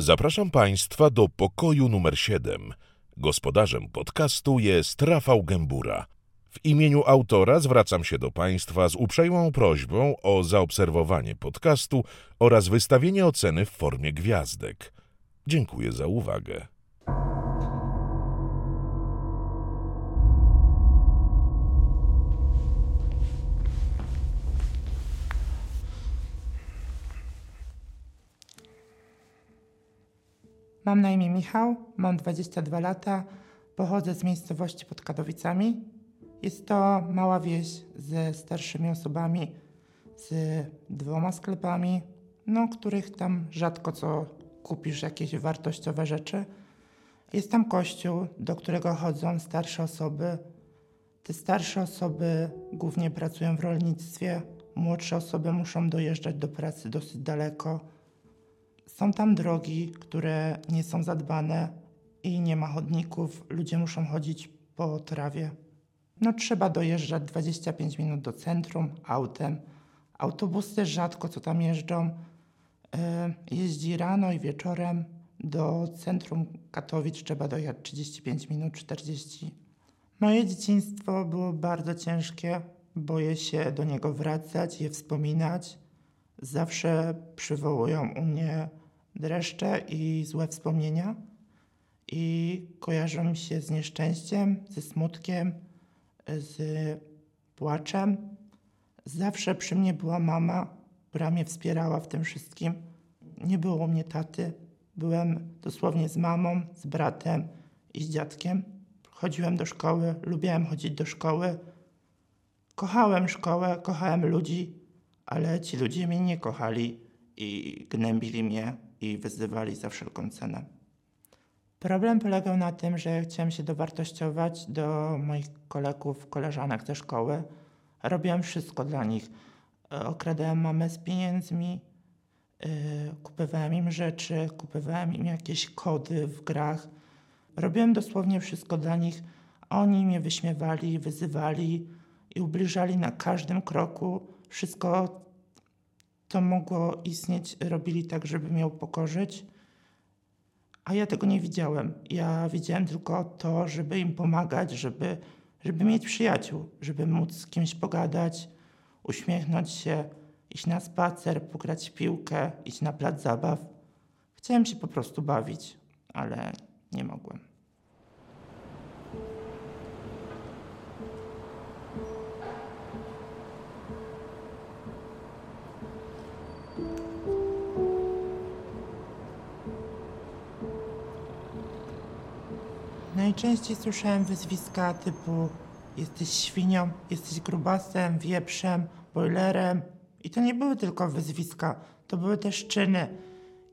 Zapraszam Państwa do pokoju numer 7. Gospodarzem podcastu jest Rafał Gębura. W imieniu autora zwracam się do Państwa z uprzejmą prośbą o zaobserwowanie podcastu oraz wystawienie oceny w formie gwiazdek. Dziękuję za uwagę. Mam na imię Michał, mam 22 lata, pochodzę z miejscowości pod Katowicami. Jest to mała wieś ze starszymi osobami, z dwoma sklepami, no, których tam rzadko co kupisz jakieś wartościowe rzeczy. Jest tam kościół, do którego chodzą starsze osoby. Te starsze osoby głównie pracują w rolnictwie, młodsze osoby muszą dojeżdżać do pracy dosyć daleko. Są tam drogi, które nie są zadbane i nie ma chodników. Ludzie muszą chodzić po trawie. No trzeba dojeżdżać 25 minut do centrum autem. Autobusy rzadko co tam jeżdżą. E, jeździ rano i wieczorem. Do centrum Katowic trzeba dojechać 35 minut, 40. Moje dzieciństwo było bardzo ciężkie. Boję się do niego wracać, je wspominać. Zawsze przywołują u mnie dreszcze i złe wspomnienia i kojarzą mi się z nieszczęściem, ze smutkiem, z płaczem. Zawsze przy mnie była mama, która mnie wspierała w tym wszystkim. Nie było mnie taty. Byłem dosłownie z mamą, z bratem i z dziadkiem. Chodziłem do szkoły, lubiłem chodzić do szkoły. Kochałem szkołę, kochałem ludzi, ale ci ludzie mnie nie kochali i gnębili mnie i wyzywali za wszelką cenę. Problem polegał na tym, że chciałem się dowartościować do moich kolegów, koleżanek ze szkoły. Robiłem wszystko dla nich. Okradałem mamę z pieniędzmi, yy, kupowałem im rzeczy, kupowałem im jakieś kody w grach. Robiłem dosłownie wszystko dla nich, oni mnie wyśmiewali, wyzywali i ubliżali na każdym kroku. Wszystko, to mogło istnieć, robili tak, żeby mnie upokorzyć. A ja tego nie widziałem. Ja widziałem tylko to, żeby im pomagać, żeby, żeby mieć przyjaciół, żeby móc z kimś pogadać, uśmiechnąć się, iść na spacer, pograć w piłkę, iść na plac zabaw. Chciałem się po prostu bawić, ale nie mogłem. Najczęściej słyszałem wyzwiska typu jesteś świnią, jesteś grubasem, wieprzem, boilerem. I to nie były tylko wyzwiska, to były też czyny.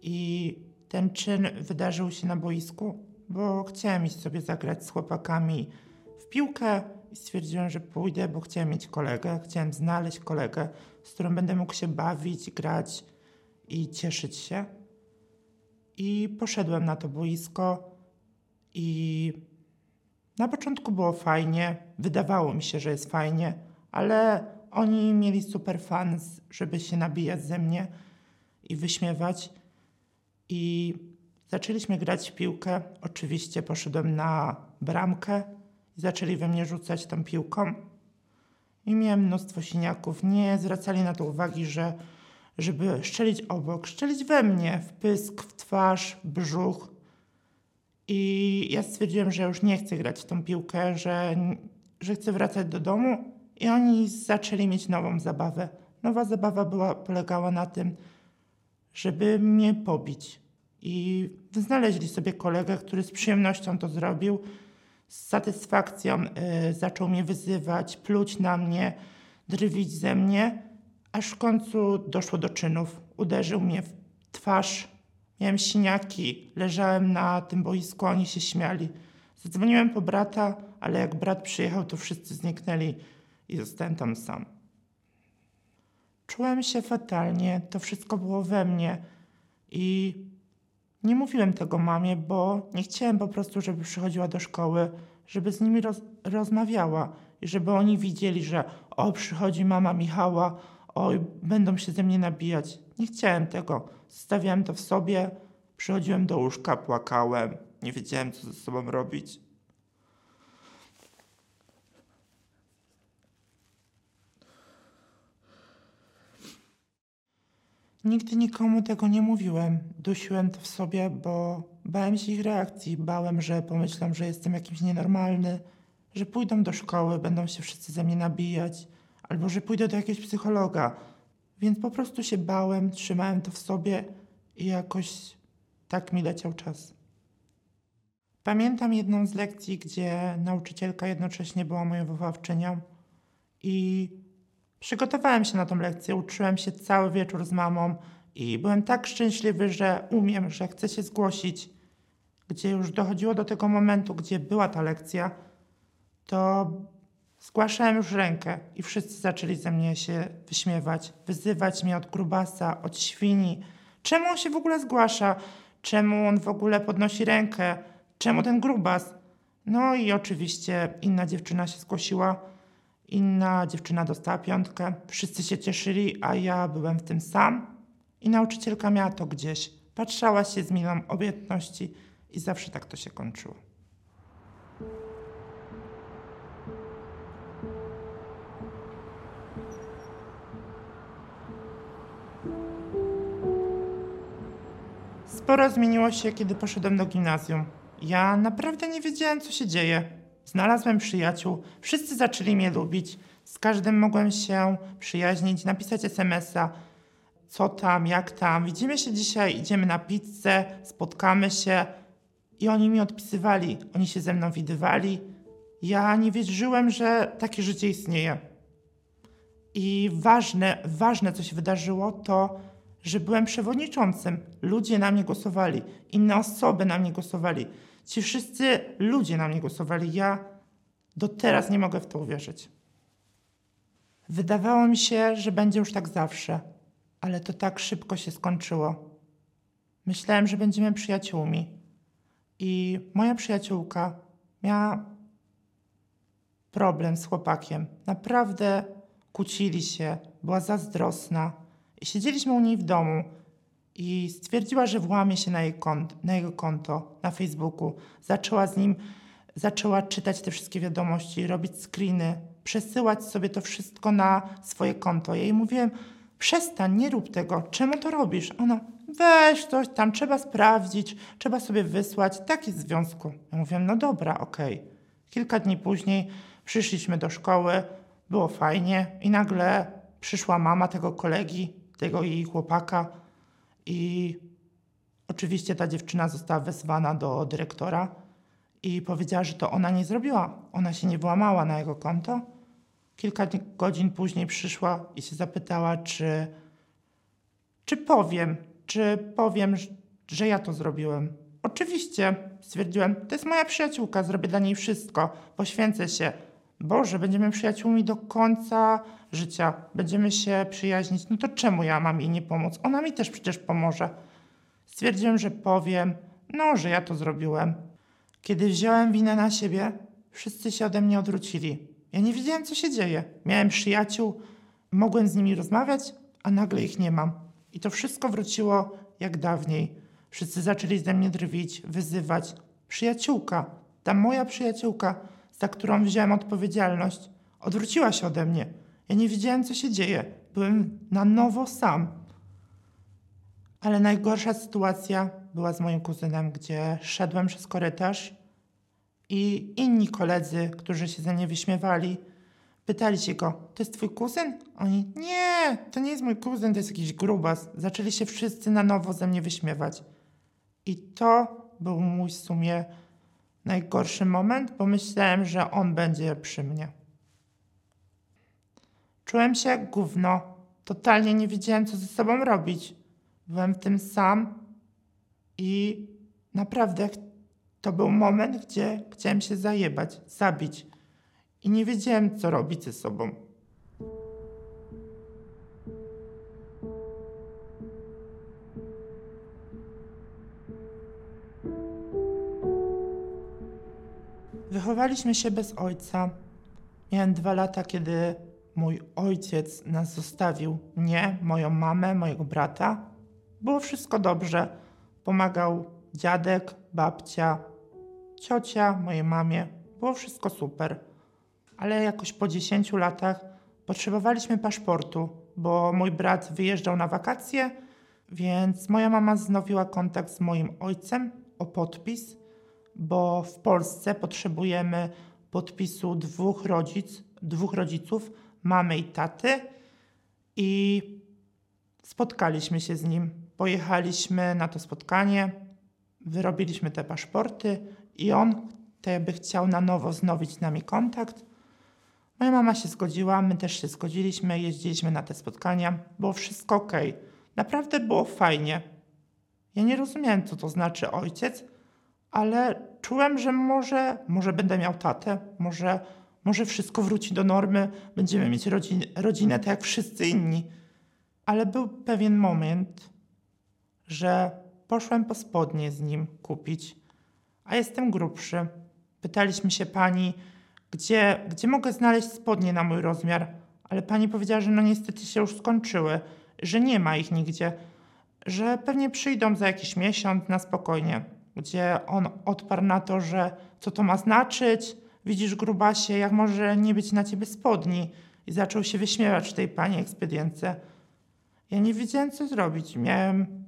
I ten czyn wydarzył się na boisku, bo chciałem iść sobie zagrać z chłopakami w piłkę i stwierdziłem, że pójdę, bo chciałem mieć kolegę, chciałem znaleźć kolegę, z którym będę mógł się bawić, grać i cieszyć się. I poszedłem na to boisko i na początku było fajnie, wydawało mi się, że jest fajnie, ale oni mieli super fans, żeby się nabijać ze mnie i wyśmiewać. I zaczęliśmy grać w piłkę. Oczywiście poszedłem na bramkę i zaczęli we mnie rzucać tą piłką. I miałem mnóstwo siniaków. Nie zwracali na to uwagi, że żeby szczelić obok, szczelić we mnie, w pysk, w twarz, brzuch. I ja stwierdziłem, że już nie chcę grać w tą piłkę, że, że chcę wracać do domu. I oni zaczęli mieć nową zabawę. Nowa zabawa była, polegała na tym, żeby mnie pobić. I znaleźli sobie kolegę, który z przyjemnością to zrobił. Z satysfakcją y, zaczął mnie wyzywać, pluć na mnie, drwić ze mnie, aż w końcu doszło do czynów. Uderzył mnie w twarz Miałem siniaki, leżałem na tym boisku, oni się śmiali. Zadzwoniłem po brata, ale jak brat przyjechał, to wszyscy zniknęli i zostałem tam sam. Czułem się fatalnie, to wszystko było we mnie i nie mówiłem tego mamie, bo nie chciałem po prostu, żeby przychodziła do szkoły, żeby z nimi roz rozmawiała i żeby oni widzieli, że o, przychodzi mama Michała, oj, będą się ze mnie nabijać. Nie chciałem tego. Zostawiałem to w sobie, Przychodziłem do łóżka, płakałem, nie wiedziałem co ze sobą robić. Nigdy nikomu tego nie mówiłem. Dusiłem to w sobie, bo bałem się ich reakcji. Bałem, że pomyślą, że jestem jakimś nienormalny, że pójdą do szkoły, będą się wszyscy ze mnie nabijać, albo że pójdę do jakiegoś psychologa. Więc po prostu się bałem, trzymałem to w sobie i jakoś tak mi leciał czas. Pamiętam jedną z lekcji, gdzie nauczycielka jednocześnie była moją wychowawczynią i przygotowałem się na tą lekcję, uczyłem się cały wieczór z mamą i byłem tak szczęśliwy, że umiem, że chcę się zgłosić. Gdzie już dochodziło do tego momentu, gdzie była ta lekcja, to zgłaszałem już rękę i wszyscy zaczęli ze mnie się wyśmiewać, wyzywać mnie od grubasa, od świni. Czemu on się w ogóle zgłasza? Czemu on w ogóle podnosi rękę? Czemu ten grubas? No i oczywiście inna dziewczyna się zgłosiła, inna dziewczyna dostała piątkę. Wszyscy się cieszyli, a ja byłem w tym sam. I nauczycielka miała to gdzieś. Patrzała się z miną obietności i zawsze tak to się kończyło. Sporo zmieniło się, kiedy poszedłem do gimnazjum. Ja naprawdę nie wiedziałem, co się dzieje. Znalazłem przyjaciół, wszyscy zaczęli mnie lubić. Z każdym mogłem się przyjaźnić, napisać SMS-a. Co tam, jak tam, widzimy się dzisiaj, idziemy na pizzę, spotkamy się. I oni mi odpisywali, oni się ze mną widywali. Ja nie wierzyłem, że takie życie istnieje. I ważne, ważne, co się wydarzyło, to że byłem przewodniczącym. Ludzie na mnie głosowali, inne osoby na mnie głosowali. Ci wszyscy ludzie na mnie głosowali. Ja do teraz nie mogę w to uwierzyć. Wydawało mi się, że będzie już tak zawsze, ale to tak szybko się skończyło. Myślałem, że będziemy przyjaciółmi. I moja przyjaciółka miała problem z chłopakiem. Naprawdę kłócili się, była zazdrosna siedzieliśmy u niej w domu i stwierdziła, że włamie się na, jej kont, na jego konto na Facebooku. Zaczęła z nim, zaczęła czytać te wszystkie wiadomości, robić screeny, przesyłać sobie to wszystko na swoje konto. Ja jej mówiłem, przestań, nie rób tego, czemu to robisz? Ona, weź coś tam, trzeba sprawdzić, trzeba sobie wysłać, tak jest w związku. Ja mówiłem, no dobra, okej. Okay. Kilka dni później przyszliśmy do szkoły, było fajnie i nagle przyszła mama tego kolegi, tego jej chłopaka i oczywiście ta dziewczyna została wezwana do dyrektora i powiedziała, że to ona nie zrobiła. Ona się nie włamała na jego konto. Kilka godzin później przyszła i się zapytała, czy, czy powiem, czy powiem, że ja to zrobiłem. Oczywiście, stwierdziłem, to jest moja przyjaciółka, zrobię dla niej wszystko, poświęcę się. Boże, będziemy przyjaciółmi do końca życia, będziemy się przyjaźnić, no to czemu ja mam jej nie pomóc? Ona mi też przecież pomoże. Stwierdziłem, że powiem, no, że ja to zrobiłem. Kiedy wziąłem winę na siebie, wszyscy się ode mnie odwrócili. Ja nie wiedziałem, co się dzieje. Miałem przyjaciół, mogłem z nimi rozmawiać, a nagle ich nie mam. I to wszystko wróciło jak dawniej. Wszyscy zaczęli ze mnie drwić, wyzywać. Przyjaciółka, ta moja przyjaciółka, za którą wziąłem odpowiedzialność, odwróciła się ode mnie. Ja nie wiedziałem, co się dzieje. Byłem na nowo sam. Ale najgorsza sytuacja była z moim kuzynem, gdzie szedłem przez korytarz i inni koledzy, którzy się ze mnie wyśmiewali, pytali się go, to jest twój kuzyn? Oni, nie, to nie jest mój kuzyn, to jest jakiś grubas. Zaczęli się wszyscy na nowo ze mnie wyśmiewać. I to był mój w sumie najgorszy moment, bo myślałem, że on będzie przy mnie. Czułem się jak gówno. Totalnie nie wiedziałem, co ze sobą robić. Byłem w tym sam i naprawdę to był moment, gdzie chciałem się zajebać, zabić. I nie wiedziałem, co robić ze sobą. Wychowaliśmy się bez ojca. Miałem dwa lata, kiedy mój ojciec nas zostawił. Mnie, moją mamę, mojego brata. Było wszystko dobrze. pomagał dziadek, babcia, ciocia, mojej mamie. Było wszystko super. Ale jakoś po 10 latach potrzebowaliśmy paszportu, bo mój brat wyjeżdżał na wakacje, więc moja mama znowiła kontakt z moim ojcem o podpis, bo w Polsce potrzebujemy podpisu dwóch rodzic, dwóch rodziców, mamy i taty. I spotkaliśmy się z nim. Pojechaliśmy na to spotkanie, wyrobiliśmy te paszporty i on jakby chciał na nowo znowić z nami kontakt. Moja mama się zgodziła, my też się zgodziliśmy, jeździliśmy na te spotkania. Było wszystko ok. Naprawdę było fajnie. Ja nie rozumiałem, co to znaczy ojciec, ale czułem, że może, może będę miał tatę, może, może wszystko wróci do normy, będziemy mieć rodzin, rodzinę tak jak wszyscy inni. Ale był pewien moment, że poszłem po spodnie z nim kupić, a jestem grubszy. Pytaliśmy się pani, gdzie, gdzie mogę znaleźć spodnie na mój rozmiar, ale pani powiedziała, że no niestety się już skończyły, że nie ma ich nigdzie, że pewnie przyjdą za jakiś miesiąc na spokojnie. Gdzie on odparł na to, że co to ma znaczyć, widzisz grubasie, jak może nie być na ciebie spodni. I zaczął się wyśmiewać tej pani ekspedience. Ja nie wiedziałem, co zrobić. Miałem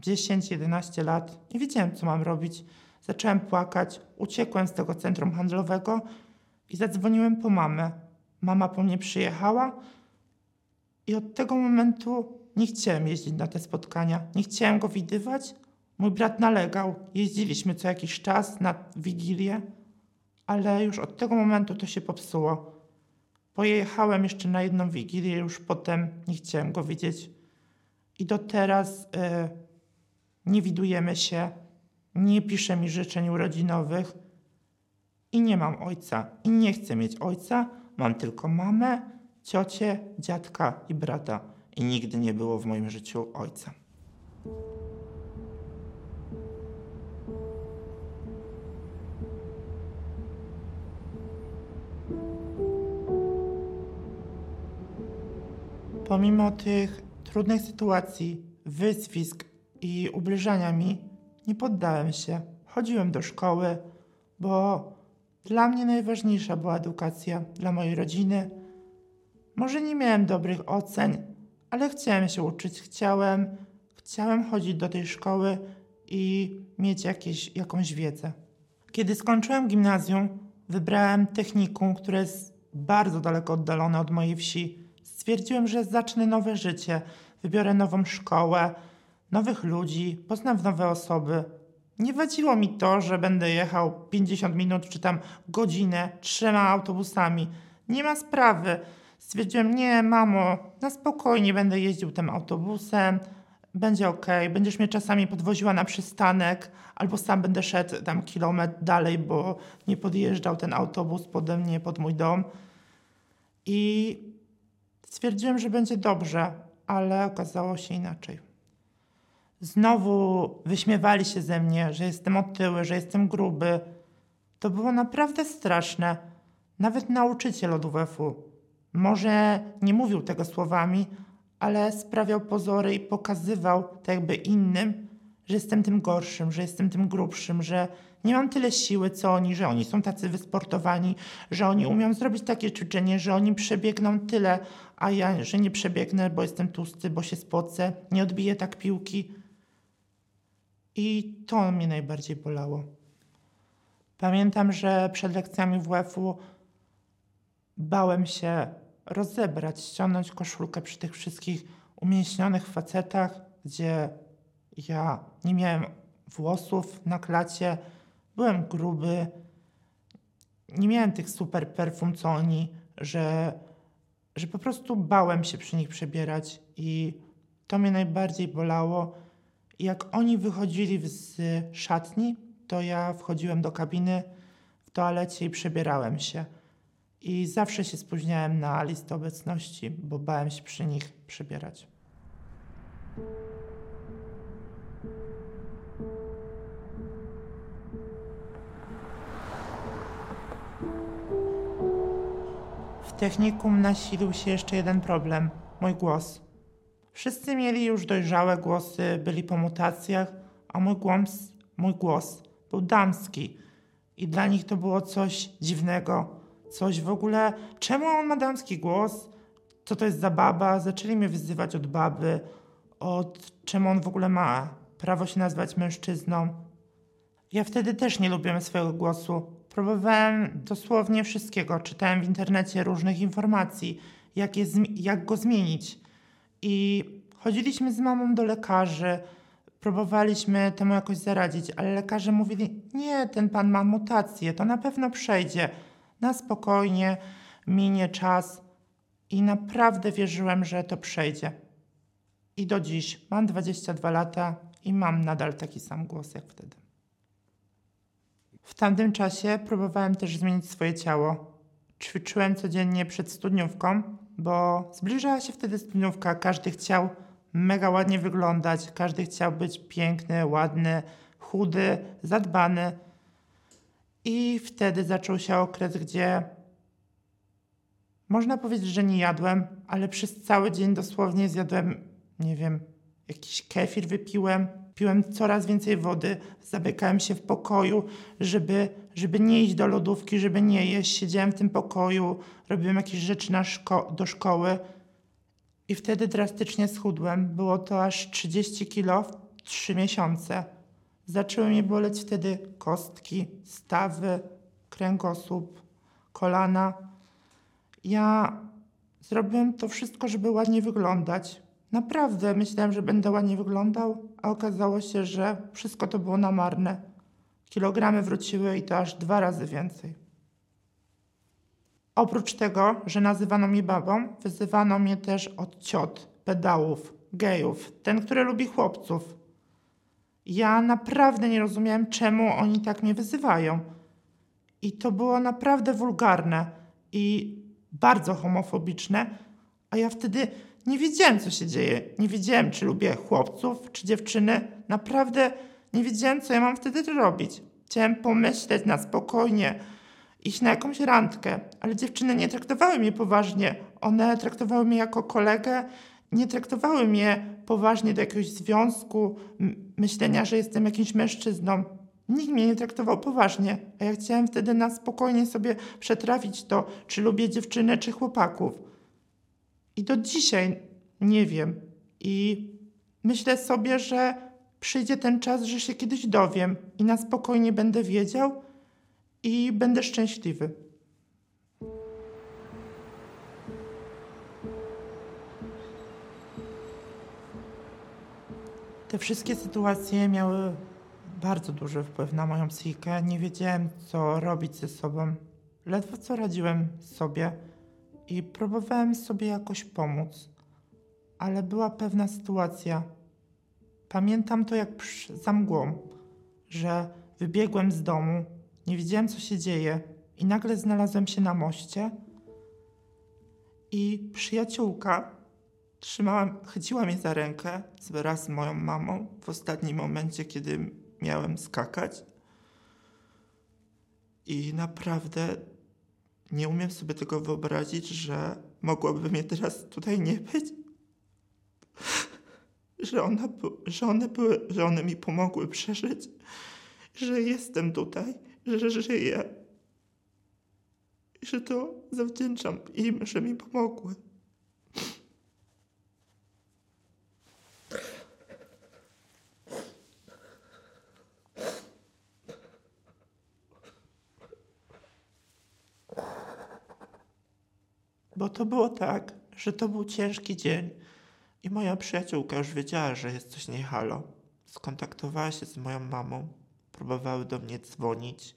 10-11 lat. Nie wiedziałem, co mam robić. Zacząłem płakać, uciekłem z tego centrum handlowego i zadzwoniłem po mamę. Mama po mnie przyjechała i od tego momentu nie chciałem jeździć na te spotkania. Nie chciałem go widywać. Mój brat nalegał. Jeździliśmy co jakiś czas na wigilię, ale już od tego momentu to się popsuło. Pojechałem jeszcze na jedną wigilię, już potem nie chciałem go widzieć. I do teraz yy, nie widujemy się, nie pisze mi życzeń urodzinowych i nie mam ojca. I nie chcę mieć ojca, mam tylko mamę, ciocię, dziadka i brata. I nigdy nie było w moim życiu ojca. Pomimo tych trudnych sytuacji, wyzwisk i ubliżania mi, nie poddałem się. Chodziłem do szkoły, bo dla mnie najważniejsza była edukacja, dla mojej rodziny. Może nie miałem dobrych ocen, ale chciałem się uczyć, chciałem, chciałem chodzić do tej szkoły i mieć jakieś, jakąś wiedzę. Kiedy skończyłem gimnazjum, wybrałem technikum, które jest bardzo daleko oddalone od mojej wsi. Stwierdziłem, że zacznę nowe życie, wybiorę nową szkołę, nowych ludzi, poznam nowe osoby. Nie wadziło mi to, że będę jechał 50 minut czy tam godzinę trzema autobusami. Nie ma sprawy. Stwierdziłem, nie, mamo, na spokojnie będę jeździł tym autobusem, będzie ok, będziesz mnie czasami podwoziła na przystanek, albo sam będę szedł tam kilometr dalej, bo nie podjeżdżał ten autobus pode mnie, pod mój dom. I stwierdziłem, że będzie dobrze, ale okazało się inaczej. Znowu wyśmiewali się ze mnie, że jestem otyły, że jestem gruby. To było naprawdę straszne. Nawet nauczyciel od WF-u. Może nie mówił tego słowami, ale sprawiał pozory i pokazywał tak jakby innym, że jestem tym gorszym, że jestem tym grubszym, że nie mam tyle siły co oni, że oni są tacy wysportowani, że oni umieją zrobić takie ćwiczenie, że oni przebiegną tyle, a ja, że nie przebiegnę, bo jestem tłusty, bo się spocę, nie odbiję tak piłki. I to mnie najbardziej bolało. Pamiętam, że przed lekcjami WF-u bałem się rozebrać, ściągnąć koszulkę przy tych wszystkich umięśnionych facetach, gdzie ja nie miałem włosów na klacie, byłem gruby, nie miałem tych super perfum co oni, że, że po prostu bałem się przy nich przebierać i to mnie najbardziej bolało jak oni wychodzili z szatni, to ja wchodziłem do kabiny w toalecie i przebierałem się. I zawsze się spóźniałem na listę obecności, bo bałem się przy nich przebierać. Technikum nasilił się jeszcze jeden problem mój głos. Wszyscy mieli już dojrzałe głosy, byli po mutacjach, a mój głos, mój głos był damski. I dla nich to było coś dziwnego, coś w ogóle. Czemu on ma damski głos? Co to jest za baba? Zaczęli mnie wyzywać od baby, od czemu on w ogóle ma prawo się nazywać mężczyzną. Ja wtedy też nie lubiłem swojego głosu. Próbowałem dosłownie wszystkiego. Czytałem w internecie różnych informacji, jak, je, jak go zmienić. I chodziliśmy z mamą do lekarzy, próbowaliśmy temu jakoś zaradzić, ale lekarze mówili: Nie, ten pan ma mutację, to na pewno przejdzie. Na spokojnie, minie czas. I naprawdę wierzyłem, że to przejdzie. I do dziś mam 22 lata i mam nadal taki sam głos jak wtedy. W tamtym czasie próbowałem też zmienić swoje ciało. Ćwiczyłem codziennie przed studniówką, bo zbliżała się wtedy studniówka. Każdy chciał mega ładnie wyglądać, każdy chciał być piękny, ładny, chudy, zadbany. I wtedy zaczął się okres, gdzie można powiedzieć, że nie jadłem, ale przez cały dzień dosłownie zjadłem, nie wiem, jakiś kefir wypiłem, piłem coraz więcej wody, zamykałem się w pokoju, żeby, żeby nie iść do lodówki, żeby nie jeść. Siedziałem w tym pokoju, robiłem jakieś rzeczy na szko do szkoły i wtedy drastycznie schudłem. Było to aż 30 kilo w 3 miesiące. Zaczęły mnie boleć wtedy kostki, stawy, kręgosłup, kolana. Ja zrobiłem to wszystko, żeby ładnie wyglądać. Naprawdę myślałem, że będę ładnie wyglądał, a okazało się, że wszystko to było na marne. Kilogramy wróciły i to aż dwa razy więcej. Oprócz tego, że nazywano mnie babą, wyzywano mnie też od ciot, pedałów, gejów, ten, który lubi chłopców. Ja naprawdę nie rozumiałem, czemu oni tak mnie wyzywają. I to było naprawdę wulgarne i bardzo homofobiczne, a ja wtedy nie wiedziałem, co się dzieje. Nie wiedziałem, czy lubię chłopców, czy dziewczyny. Naprawdę nie wiedziałem, co ja mam wtedy robić. Chciałem pomyśleć na spokojnie, iść na jakąś randkę, ale dziewczyny nie traktowały mnie poważnie. One traktowały mnie jako kolegę, nie traktowały mnie poważnie do jakiegoś związku, myślenia, że jestem jakimś mężczyzną. Nikt mnie nie traktował poważnie, a ja chciałem wtedy na spokojnie sobie przetrawić to, czy lubię dziewczynę, czy chłopaków. I do dzisiaj nie wiem. I myślę sobie, że przyjdzie ten czas, że się kiedyś dowiem i na spokojnie będę wiedział i będę szczęśliwy. Te wszystkie sytuacje miały bardzo duży wpływ na moją psychikę. Nie wiedziałem, co robić ze sobą. Ledwo co radziłem sobie i próbowałem sobie jakoś pomóc. Ale była pewna sytuacja. Pamiętam to jak za mgłą, że wybiegłem z domu, nie wiedziałem co się dzieje i nagle znalazłem się na moście i przyjaciółka trzymała, chyciła mnie za rękę wraz z moją mamą w ostatnim momencie, kiedy miałem skakać. I naprawdę nie umiem sobie tego wyobrazić, że mogłoby mnie teraz tutaj nie być. Że, ona, że, one były, że one mi pomogły przeżyć, że jestem tutaj, że żyję. Że to zawdzięczam im, że mi pomogły. Bo to było tak, że to był ciężki dzień i moja przyjaciółka już wiedziała, że jest coś nie halo. Skontaktowała się z moją mamą, próbowały do mnie dzwonić.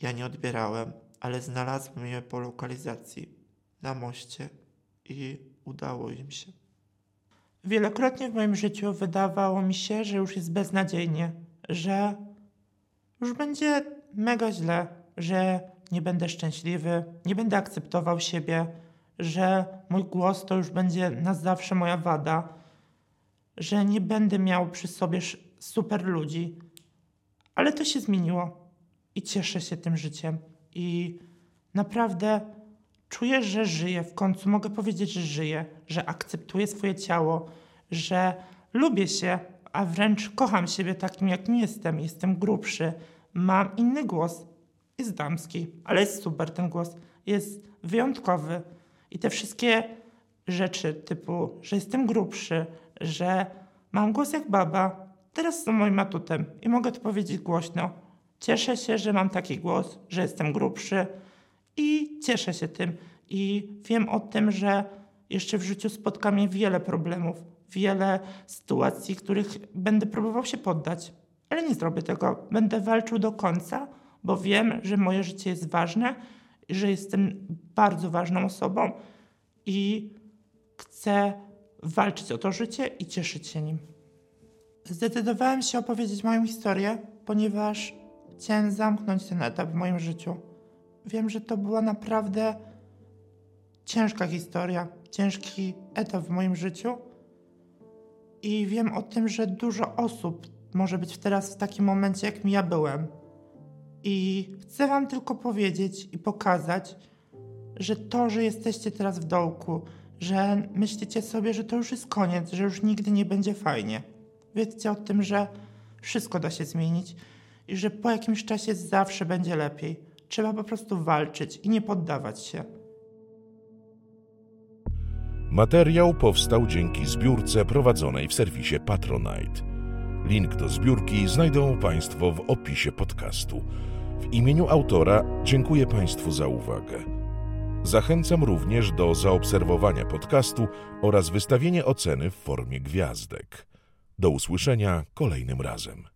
Ja nie odbierałem, ale znalazłem je po lokalizacji na moście i udało im się. Wielokrotnie w moim życiu wydawało mi się, że już jest beznadziejnie, że już będzie mega źle, że nie będę szczęśliwy, nie będę akceptował siebie, że mój głos to już będzie na zawsze moja wada, że nie będę miał przy sobie super ludzi. Ale to się zmieniło i cieszę się tym życiem. I naprawdę czuję, że żyję. W końcu mogę powiedzieć, że żyję, że akceptuję swoje ciało, że lubię się, a wręcz kocham siebie takim, jakim jestem. Jestem grubszy, mam inny głos. Jest damski, ale jest super ten głos. Jest wyjątkowy. I te wszystkie rzeczy typu, że jestem grubszy, że mam głos jak baba, teraz są moim atutem i mogę to powiedzieć głośno. Cieszę się, że mam taki głos, że jestem grubszy i cieszę się tym. I wiem o tym, że jeszcze w życiu spotka mnie wiele problemów, wiele sytuacji, których będę próbował się poddać, ale nie zrobię tego. Będę walczył do końca, bo wiem, że moje życie jest ważne, że jestem bardzo ważną osobą i chcę walczyć o to życie i cieszyć się nim. Zdecydowałem się opowiedzieć moją historię, ponieważ chciałem zamknąć ten etap w moim życiu. Wiem, że to była naprawdę ciężka historia, ciężki etap w moim życiu. I wiem o tym, że dużo osób może być teraz w takim momencie, jak ja byłem. I chcę Wam tylko powiedzieć i pokazać, że to, że jesteście teraz w dołku, że myślicie sobie, że to już jest koniec, że już nigdy nie będzie fajnie. Wiedzcie o tym, że wszystko da się zmienić i że po jakimś czasie zawsze będzie lepiej. Trzeba po prostu walczyć i nie poddawać się. Materiał powstał dzięki zbiórce prowadzonej w serwisie Patronite. Link do zbiórki znajdą Państwo w opisie podcastu. W imieniu autora dziękuję Państwu za uwagę. Zachęcam również do zaobserwowania podcastu oraz wystawienia oceny w formie gwiazdek. Do usłyszenia kolejnym razem.